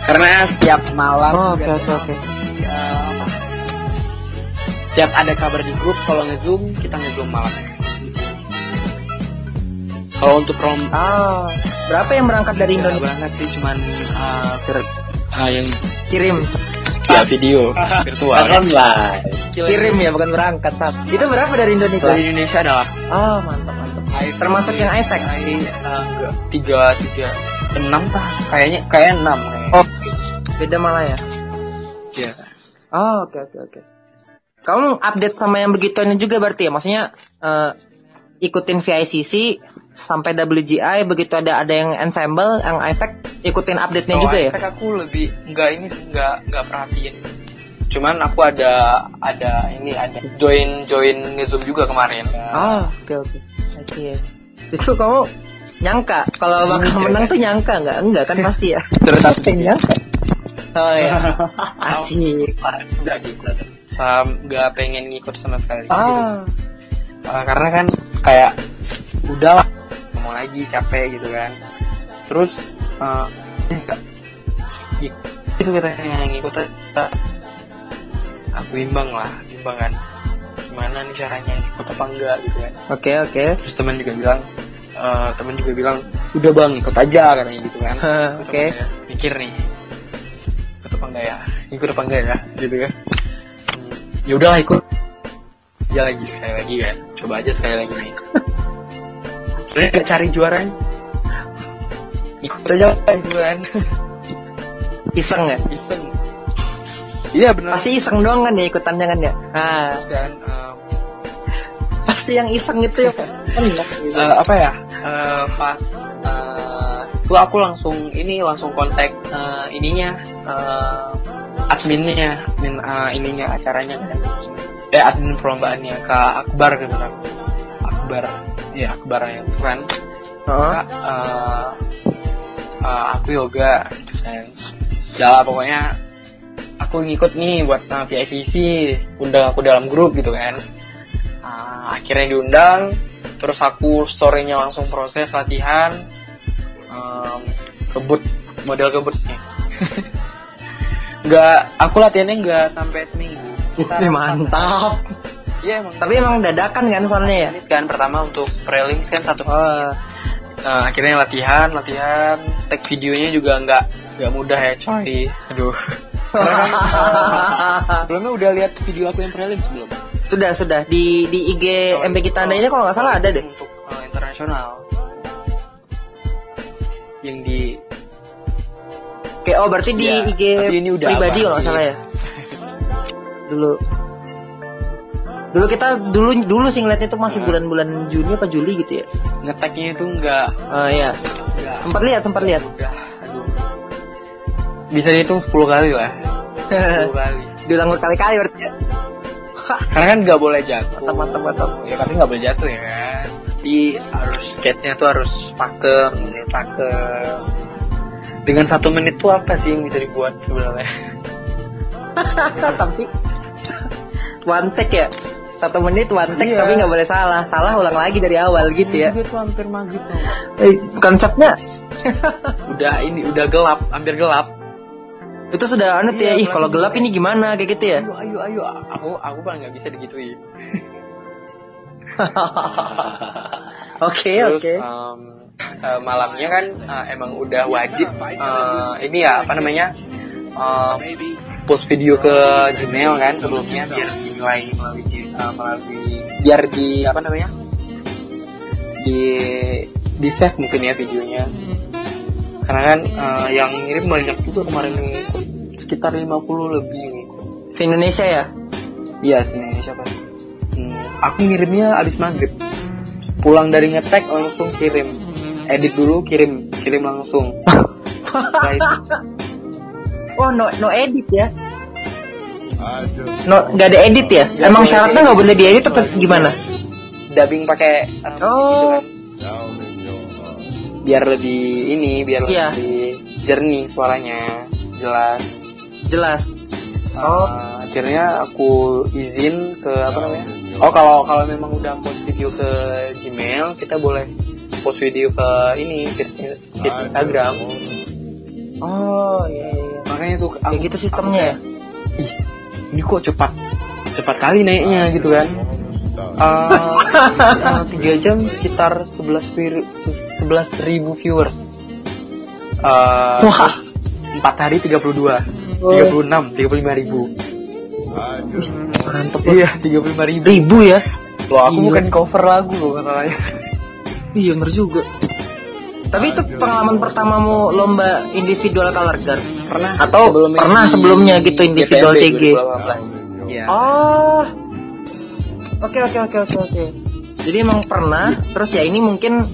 B: Karena setiap malam
A: Oh,
B: juga
A: oke, oke, oke.
B: uh, apa, setiap ada kabar di grup kalau ngezoom kita ngezoom malam. Kalau untuk rom
A: ah berapa yang berangkat dari
B: nggak
A: Indonesia?
B: banget sih cuman uh, vir- uh, yang
A: kirim.
B: Ya video. Virtual.
D: Online.
A: kirim ya bukan berangkat Sat. itu berapa dari Indonesia?
B: Dari Indonesia adalah
A: oh mantap mantap. Termasuk yang Isaac
B: uh, tiga tiga enam tah kayaknya kayak enam. Kayaknya.
A: oh. Beda malah ya
B: Iya.
A: oh oke oke oke. Kamu update sama yang begituannya juga berarti ya? Maksudnya eh, ikutin VICC sampai WGI begitu ada ada yang ensemble yang efek ikutin update-nya
B: Kalau
A: juga ya
B: Impact aku lebih enggak ini sih enggak enggak perhatiin. cuman aku ada ada ini ada join join ngezoom juga kemarin
A: Oh, oke oke. Ya. Itu kamu nyangka kalau bakal
B: Iya.
A: menang tuh nyangka nggak? Enggak kan pasti ya.
B: cerita
A: nyangka. Oh ya. Asik.
B: jadi sam nggak pengen ngikut sama sekali gitu.
A: Ah.
B: Uh, karena kan kayak udahlah mau lagi capek gitu kan. Terus uh, itu katanya ngikut aja aku bimbang lah bimbang kan gimana nih caranya ngikut apa enggak gitu kan.
A: Oke oke.
B: terus teman juga bilang uh, teman juga bilang udah bang ikut aja katanya gitu kan. Ikut
A: Oke.
B: apa enggak? mikir nih ikut apa enggak ya? Ikut apa enggak ya? Gitu kan. Ya udahlah ikut. Ya lagi sekali lagi kan coba aja sekali lagi nih nggak cari juaranya ikut aja gitu kan
A: Iseng ya?
B: iseng iya benar
A: Pasti iseng doang kan ya ikutannya kan ya? Ah,
B: Terus kan um,
A: pasti yang iseng itu ya. Gitu.
B: eh, apa ya eh, pas itu aku langsung ini langsung kontak eh, ininya eh, adminnya admin eh, ininya acaranya kan eh admin perlombaannya kak Akbar kan benar Akbar. Ya Akbar yang itu kan
A: Oh.
B: Kak, eh, eh, aku yoga gitu kan. Jalan pokoknya aku ngikut nih buat uh, PICC undang aku dalam grup gitu kan. Ah, akhirnya diundang terus aku storynya langsung proses latihan Em, kebut model kebut nih. Nggak aku latihannya nggak sampai seminggu Sekitar
A: Wih, mantap.
B: Iya emang
A: Tapi emang dadakan kan soalnya ya?
B: kan pertama untuk prelims kan satu
A: Oh.
B: Nah, akhirnya latihan, latihan, tag videonya juga nggak nggak mudah ya coy. Aduh. Karena kan, eh, sebelumnya udah lihat video aku yang prelim sebelum.
A: sudah sudah di di IG MP kita anda ini kalau nggak salah ada deh.
B: Untuk eh, internasional. Yang di
A: Oke, oh berarti di
B: Iya,
A: IG
B: udah
A: pribadi kalau nggak salah ya. Dulu. Dulu kita dulu dulu sih ngeliatnya tuh masih
B: Nah.
A: bulan-bulan Juni apa Juli gitu ya.
B: ngeteknya itu nggak
A: Oh iya. Sempat lihat, sempat lihat.
B: udah. Aduh. Bisa dihitung 10 kali lah. 10 kali.
A: Diulang berkali-kali berarti ya.
B: Karena kan nggak boleh jatuh.
A: Mantap, mantap, mantap.
B: Ya pasti nggak boleh jatuh ya kan. Tapi harus sketchnya tuh harus pakem, pakem. Dengan satu menit tuh apa sih yang bisa dibuat sebenarnya?
A: tapi one take ya. Satu menit one take
B: Iya.
A: tapi nggak boleh salah. Salah ulang lagi dari awal gitu ya.
B: Tuh hampir maghrib?
A: Eh, konsepnya
B: Udah ini udah gelap, hampir gelap.
A: itu sudah anut ya.
B: Iya,
A: Ih kalau gelap ini gimana kayak gitu ya.
B: Ayo ayo ayo, aku aku paling nggak bisa digituin.
A: Oke
B: Terus
A: oke.
B: eh, malamnya kan eh, emang udah wajib eh, ini ya apa namanya em, post video ke Gmail kan sebelumnya biar dinilai melalui eh, melalui biar di apa namanya di di save mungkin ya videonya karena kan eh, yang ngirim banyak juga kemarin nih sekitar 50 lebih nih
A: Se Indonesia ya.
B: Iya, se Indonesia pasti. Hmm, aku ngirimnya abis maghrib. Pulang dari ngetek langsung kirim. Edit dulu, kirim, kirim langsung. Setelah itu,
A: Oh no no edit ya. No nggak ada edit ya?
B: Nggak
A: Emang syaratnya nggak boleh diedit atau gimana?
B: dubbing pakai uh, musik
A: Oh.
B: gitu kan. Biar lebih ini, biar
A: Iya.
B: lebih jernih suaranya, jelas.
A: Jelas.
B: Uh, akhirnya aku izin ke apa namanya? Oh kalau kalau memang udah post video ke Gmail, kita boleh post video ke ini feed Instagram.
A: Oh iya iya.
B: Makanya tuh
A: Kayak gitu sistemnya ya.
B: Ih, ini kok cepat cepat kali naiknya gitu kan? Eh, tiga jam sekitar 11 vir- se- 11 ribu viewers. Eh,
A: Wah.
B: terus empat hari 32
A: Oh.
B: 36 35 ribu
A: Mantep loh.
B: iya 35 ribu
A: Ribu ya?
B: loh aku
A: Gila.
B: bukan cover lagu loh masalahnya
A: Iya bener juga. Tapi itu pengalaman pertamamu lomba individual color guard?
B: pernah
A: Atau pernah
B: di
A: sebelumnya gitu individual CG?
B: 2018. Iya.
A: Oh. Oke oke oke oke oke. Jadi emang pernah. Terus ya ini mungkin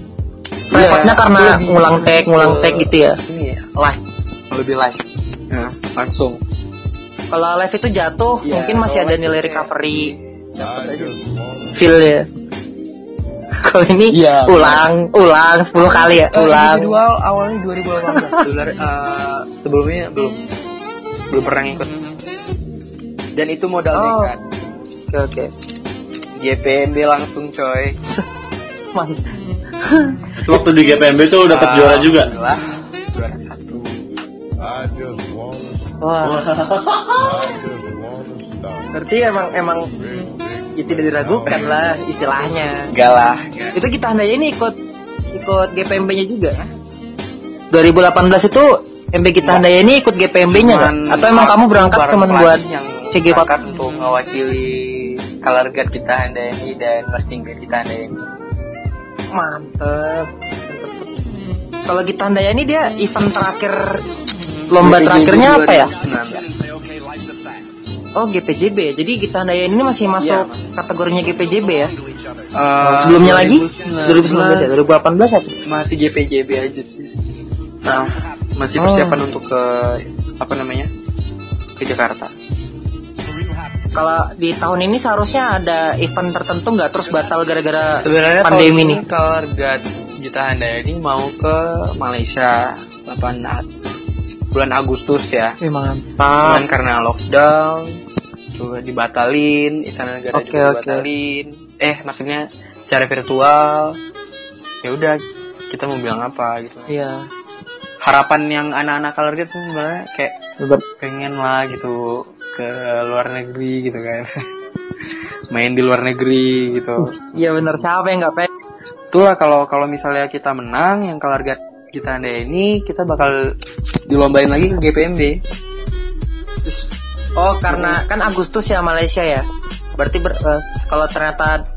B: Iya,
A: repotnya karena
B: aku lebih-
A: ngulang tag ngulang tag gitu ya.
B: ini ya live lebih live nah, langsung
A: Kalau live itu jatuh,
B: Iya,
A: mungkin masih ada nilai recovery
B: Dapat aja.
A: feel ya. Kalau ini
B: Iya,
A: ulang, ulang 10 kali ya, ulang.
B: individual awalnya 2018 Sebenarnya, eh, sebelumnya belum belum pernah ngikut dan itu modal
A: Oh.
B: nekat
A: Oke oke.
B: GPMB langsung coy
A: Mantap.
D: Itu waktu di GPMB tuh dapat juara juga.
B: Alhamdulillah, juara satu
A: Wah, berarti emang emang ya tidak diragukan lah istilahnya.
B: enggak lah
A: Itu kita handaya ini ikut ikut GPMB-nya juga. 2018 itu MB kita handaya ini ikut GPMB-nya nggak?
B: Cuman
A: Atau emang kamu berangkat
B: pelatih
A: buat
B: yang
A: CG
B: berangkat untuk mewakili color guard kita Handayani dan marching band kita Handayani
A: mantep. Kalau kita handaya ini dia event terakhir lomba
B: GPJB
A: terakhirnya apa ya?
B: 2019.
A: Oh GPJB. Jadi kita handaya ini masih masuk
B: masih.
A: kategorinya GPJB ya?
B: Eh,
A: Sebelumnya lagi
B: 2019
A: 2019 ya 2018 apa?
B: masih GPJB aja sih. Nah, masih
A: Oh.
B: persiapan untuk ke apa namanya? ke Jakarta.
A: Kalau di tahun ini seharusnya ada event tertentu nggak terus batal gara-gara
B: Sebenarnya
A: pandemi
B: ini Color Guard Gita Handayani mau ke Malaysia 8 Ag- bulan Agustus ya. Cuman
A: mantap.
B: karena lockdown juga dibatalin, istana negara
A: Oke,
B: juga
A: oke.
B: dibatalin. Eh, maksudnya secara virtual. Ya udah, kita mau bilang apa gitu.
A: Iya.
B: Harapan yang anak-anak Guard sih sebenarnya kayak
A: Ber-
B: pengen lah gitu ke luar negeri gitu kan. Main di luar negeri gitu.
A: Iya bener siapa yang nggak pengen?
B: Itulah kalau kalau misalnya kita menang yang guard kita anda ini kita bakal dilombain lagi ke GPMB.
A: Oh karena kan Agustus ya Malaysia ya. Berarti ber- eh, kalau ternyata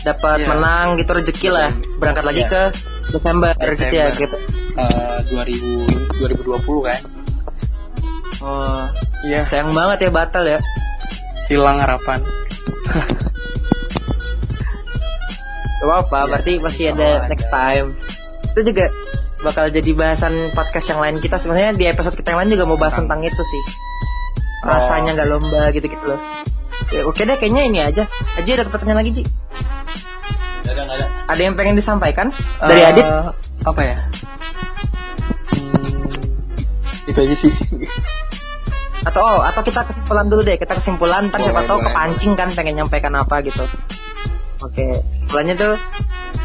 A: dapat
B: Iya.
A: menang gitu rezeki lah berangkat lagi
B: Iya.
A: ke Desember, gitu ya
B: Desember.
A: gitu.
B: Eh, 2000 2020 kan.
A: Oh
B: Iya,
A: sayang banget ya batal ya.
B: hilang harapan.
A: Gak apa-apa,
B: Iya,
A: berarti masih ada next
B: ada.
A: time. Itu juga bakal jadi bahasan podcast yang lain kita. Sebenarnya di episode kita yang lain juga mau bahas tentang itu sih. Rasanya nggak lomba gitu-gitu loh. Ya, oke deh, kayaknya ini aja. Aji ada pertanyaan lagi, Ji.
D: Ada, nggak ada.
A: Ada yang pengen disampaikan dari
B: Eh,
A: Adit?
B: Apa ya? Hmm, itu aja sih.
A: Atau oh, atau kita kesimpulan dulu deh. Kita kesimpulan, ntar siapa tahu
B: boleh.
A: kepancing kan pengen nyampaikan apa gitu. Oke, kesimpulannya tuh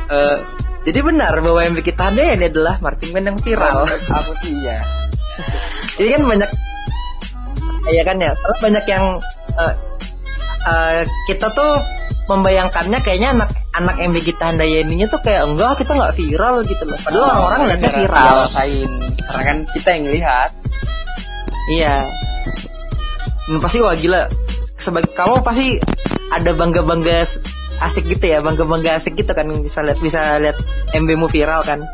A: eh jadi benar bahwa yang bikin tanda ini adalah marching band yang viral.
B: Aku sih iya.
A: Jadi kan banyak Iya kan ya, kalau banyak yang eh, eh, kita tuh membayangkannya kayaknya anak anak MB kita Handayaninya tuh kayak enggak kita nggak viral gitu loh. Padahal orang-orang ngeliatnya
B: Gara-gara
A: viral.
B: dia rasain. Karena kan kita yang lihat.
A: Iya. Dan pasti wah gila. Sebagai kamu pasti ada bangga bangga asik gitu ya, bangga bangga asik gitu kan bisa lihat bisa lihat MB-mu viral kan.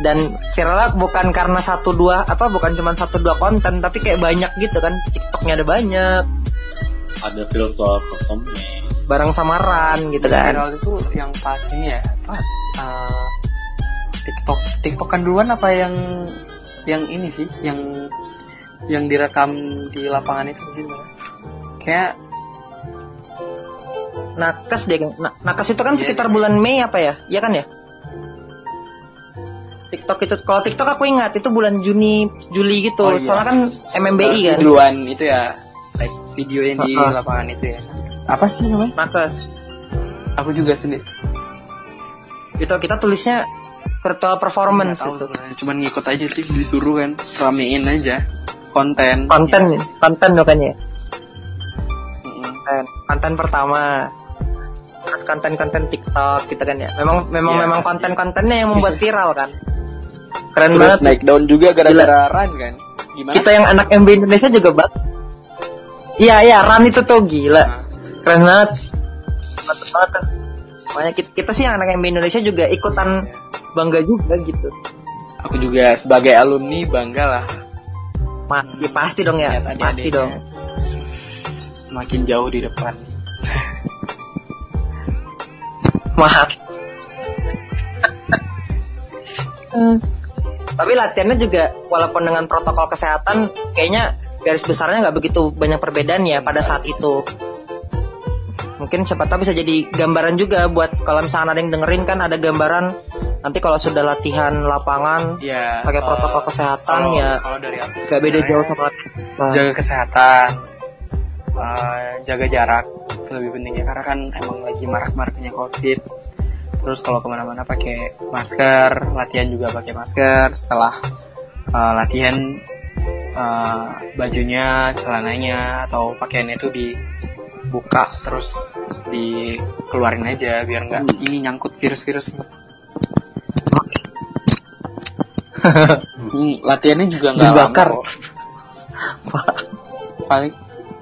A: Dan viralnya bukan karena satu dua apa bukan cuma satu dua konten tapi kayak banyak gitu kan. TikToknya ada banyak.
D: Ada filter performance.
A: bareng samaran gitu kan.
B: viral itu yang pas ini ya, pas eh, TikTok, TikTokan duluan apa yang yang ini sih, yang yang direkam di lapangan itu sih. Kayak
A: nakes deh Na- nakes itu kan
B: Iya,
A: sekitar bulan Mei apa ya? Iya kan ya TikTok itu kalau TikTok aku ingat itu bulan Juni Juli gitu
B: Oh, iya.
A: soalnya kan MMBI kan
B: duluan itu ya, like video yang di
A: Uh-uh.
B: lapangan itu ya. Apa sih namanya?
A: nakes
B: Aku juga sendiri.
A: itu kita tulisnya virtual performance
B: tahu
A: itu
B: sebenarnya. Cuman ngikut aja sih disuruh kan, ramein aja konten.
A: konten ya konten
B: Mm-mm.
A: konten konten pertama terus konten-konten TikTok gitu kan ya memang memang
B: Iya,
A: memang konten-kontennya yang membuat viral kan keren
B: Terus
A: banget.
B: naik daun juga gara-gara run kan. Gimana?
A: kita yang anak MB Indonesia juga banget iya iya Ran itu tuh gila. Keren banget. Mantep banget makanya kita, kita sih yang anak MB Indonesia juga ikutan bangga juga gitu.
B: Aku juga sebagai alumni bangga lah.
A: Ma, ya pasti dong ya.
B: Lihat
A: pasti
B: adik-adiknya.
A: dong.
B: Semakin jauh di depan.
A: mahal tapi latihannya juga walaupun dengan protokol kesehatan kayaknya garis besarnya nggak begitu banyak perbedaan ya pada saat itu. Mungkin siapa tahu bisa jadi gambaran juga buat kalau misalnya ada yang dengerin kan ada gambaran nanti kalau sudah latihan lapangan
B: ya
A: pakai protokol kesehatan
B: kalau-
A: ya
B: kalau dari aku
A: nggak beda jauh sama latihan.
B: jaga kesehatan eh, jaga jarak itu lebih penting ya karena kan emang lagi marak-maraknya covid terus kalau ke mana-mana pakai masker latihan juga pakai masker. Setelah eh, latihan eh, bajunya celananya atau pakaiannya itu dibuka terus dikeluarin aja biar nggak ini nyangkut virus-virus. Hmm, latihannya juga nggak
A: Dibakar.
B: kok. paling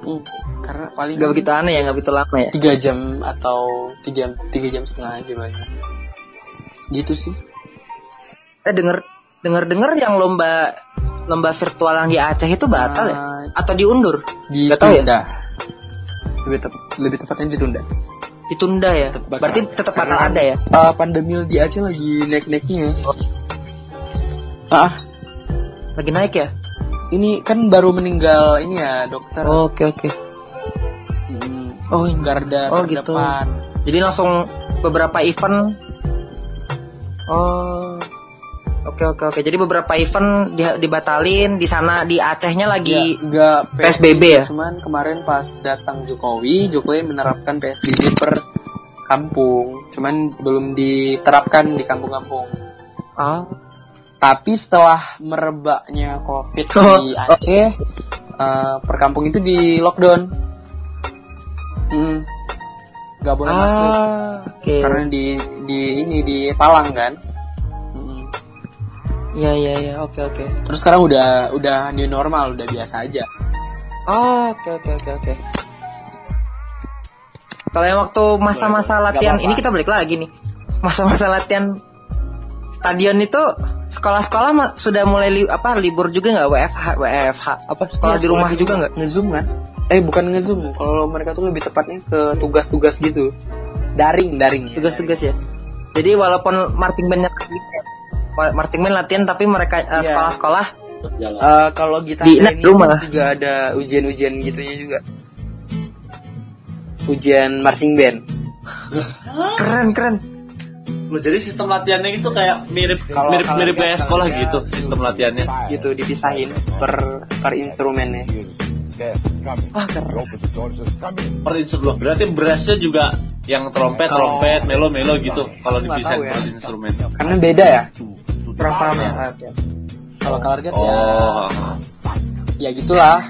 B: hmm, karena paling
A: nggak begitu aneh ya nggak begitu lama ya?
B: tiga jam atau tiga tiga jam setengah aja banyak gitu sih.
A: Eh denger denger denger yang lomba lomba virtual yang di Aceh itu batal ya?
B: Ah,
A: atau diundur? Tahu ya?
B: ditunda lebih tep- lebih tepatnya ditunda.
A: Ditunda ya?
B: Tetep bakal
A: berarti tetap bakal ada ya?
B: Ah, pandemi di Aceh lagi naik-naiknya. Ah.
A: Lagi naik ya?
B: Ini kan baru meninggal ini ya dokter.
A: Oke oke.
B: Hmm,
A: oh
B: garda
A: Oh, gitu.
B: terdepan
A: jadi langsung beberapa event oh oke oke oke jadi beberapa event di- dibatalin di sana di Acehnya lagi
B: Ya, enggak
A: PSBB ya?
B: Cuman kemarin pas datang Jokowi, Jokowi menerapkan PSBB per kampung. Cuman belum diterapkan di kampung-kampung.
A: ah
B: Tapi setelah merebaknya COVID
A: Oh,
B: di Aceh, eh, per kampung itu di lockdown. Hmm. Gak boleh masuk
A: ah oke
B: karena di di ini di Palang kan.
A: Iya iya iya oke oke
B: Terus sekarang udah udah new normal, udah biasa aja.
A: Oh, oke oke oke oke. Kalau yang waktu masa-masa latihan ini kita balik lagi nih. Masa-masa latihan stadion itu sekolah-sekolah ma- sudah mulai li- apa libur juga nggak WFH WFH apa sekolah
B: Iya,
A: di rumah juga nggak?
B: Ngezoom kan? Eh bukan ngezoom, kalau mereka tuh lebih tepatnya ke tugas-tugas gitu. Daring, daring.
A: Tugas-tugas ya. Jadi walaupun marching bandnya ma- marching band latihan tapi mereka
B: Iya.
A: sekolah-sekolah.
B: Eh, kalau kita
A: Di
B: ini
A: rumah.
B: juga ada ujian-ujian gitunya juga. Ujian marching band.
A: keren keren.
D: Loh, jadi sistem latihannya itu kayak mirip
B: Kalau-
D: mirip
B: kalau
D: mirip kayak sekolah gitu sistem latihannya.
B: Gitu dipisahin per per instrumennya.
A: Keren.
D: Per instrumen. Berarti brassnya juga yang trompet,
B: Kalau-
D: trompet, melo, melo gitu. Kalau dipisahin
B: tahu ya.
D: instrumen.
B: Karena beda ya.
A: Kurang paham ya.
B: Kalau kalarget ya
D: Oh,
B: ya gitulah.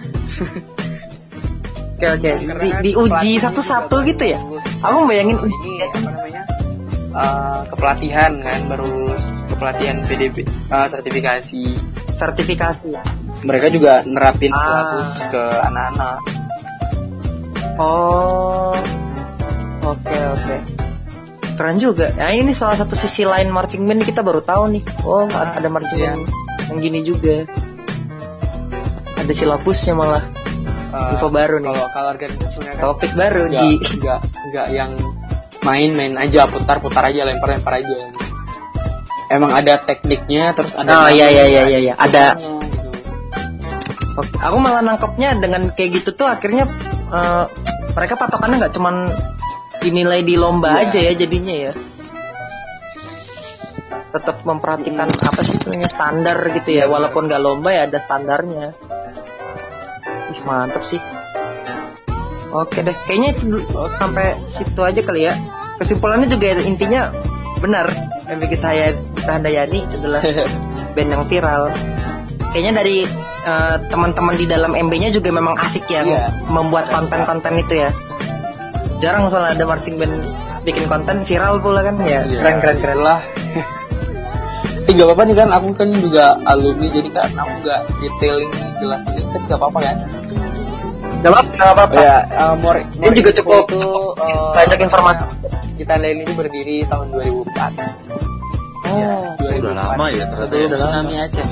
A: Oke oke. Di,
B: kan
A: diuji satu-satu gitu ya. Aku bayangin
B: Oh, ini apa namanya eh, kepelatihan kan baru lulus kepelatihan PDB eh, sertifikasi
A: sertifikasi.
B: mereka juga nerapin
A: Ah.
B: syllabus ke anak-anak
A: Oh, oke oke. Keren juga. Nah ini salah satu sisi lain marching band kita baru tahu nih. Oh ada marching
B: Iya.
A: band yang gini juga. Ada silabusnya malah.
B: Eh,
A: Info baru nih.
B: kalau kalau organisasi kan
A: Topik baru
B: nggak
A: di.
B: nggak nggak yang main-main aja putar-putar aja lempar-lempar aja emang ada tekniknya terus ada
A: Oh, iya, iya, iya, iya, iya. Ada-
B: gitu.
A: Oke, Aku malah nangkepnya dengan kayak gitu tuh akhirnya eh, mereka patokannya nggak cuman dinilai di lomba
B: Iya.
A: aja ya jadinya ya. Tetap memperhatikan apa sih sebenarnya standar gitu ya,
B: Iya,
A: walaupun nggak lomba ya ada standarnya. Ih, mantep sih. Oke deh, kayaknya itu oh, sampai situ aja kali ya. Kesimpulannya juga intinya benar. MB kita ya kita Handayani adalah band yang viral. Kayaknya dari eh, teman-teman di dalam MB-nya juga memang asik ya
B: Iya.
A: membuat konten-konten itu ya. Jarang soalnya ada marching band bikin konten viral pula kan ya.
B: Iya,
A: Keren keren keren.
B: itulah. Eh, gak apa-apa nih kan aku kan juga alumni jadi kan aku gak detailing jelasin kan gak apa-apa kan
A: Gak apa-apa, gak apa-apa.
B: ya uh, more,
A: Ini juga cukup
B: itu uh,
A: banyak informasi.
B: kita lain itu berdiri tahun 2004 ya,
A: Oh,
B: 2004
D: Udah lama ya ternyata
A: ya.
B: tsunami Aceh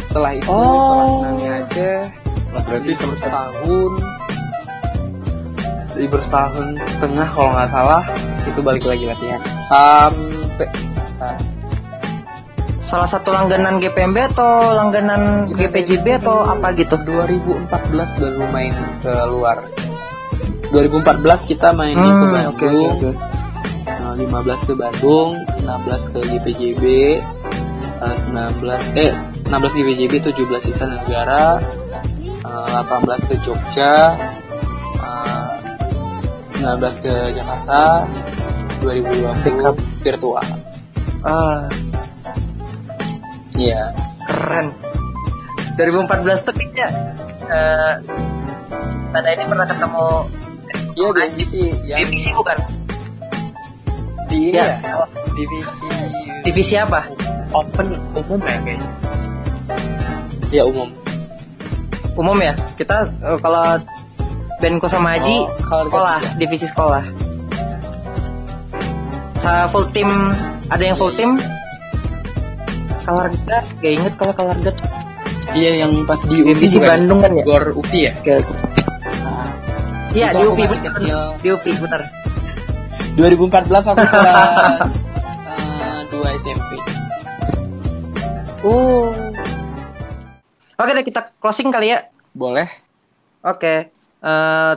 B: setelah itu
A: Oh.
B: setelah tsunami Aceh
D: Nah, berarti
B: libur setahun. Libur setahun setengah kalau nggak salah itu balik lagi latihan. Sampai
A: salah satu langganan GPMB atau langganan GPJB atau apa gitu?
B: 2014 baru main ke luar. 2014 kita ke
A: Hmm,
B: Bandung
A: oke, oke, oke.
B: Eh, 15 ke Bandung 16 ke GPJB eh, 19 eh 16 GPJB 17 sisa negara eh, 18 ke Jogja eh, 19 ke Jakarta 2020 virtual.
A: Ah.
B: Iya.
A: Keren. 2014 tuh kayaknya eh tanda ini pernah ketemu
B: iya di MBC yang
A: divisi bukan
B: di ini
A: Ya.
B: ya divisi
A: divisi apa
B: open umum ya kayaknya ya umum
A: umum ya kita eh, kalau Benko sama Haji
B: Oh, kalau
A: sekolah
B: tiga.
A: divisi sekolah sa full tim ada yang full tim Kalarga gak inget kalau Kalarga
B: iya yang pas di UPI
A: Divisi? Bandung kan ya?
B: gor UPI ya. Nah,
A: Iya di UPI bener.
B: kecil.
A: Di UPI bener
B: 2014 aku kelas uh, 2 SMP
A: Oh. Oke deh kita closing kali ya.
B: boleh
A: Oke. Eh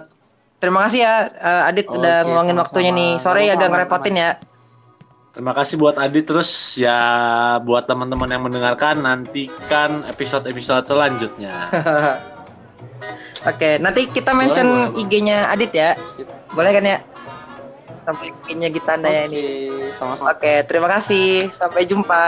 A: terima kasih ya eh, Adit
B: Oke,
A: udah ngeluangin
B: sama-sama.
A: waktunya nih. Sorry
B: Sama-sama,
A: agak ngerepotin ya.
D: Terima kasih buat Adi terus ya buat teman-teman yang mendengarkan nantikan episode-episode selanjutnya.
A: Oke, nanti kita mention. IG-nya Adit ya. Boleh kan ya? Sampai IG-nya Gita
B: Oke,
A: Handayani.
B: sama-sama
A: Oke, terima kasih. Sampai jumpa.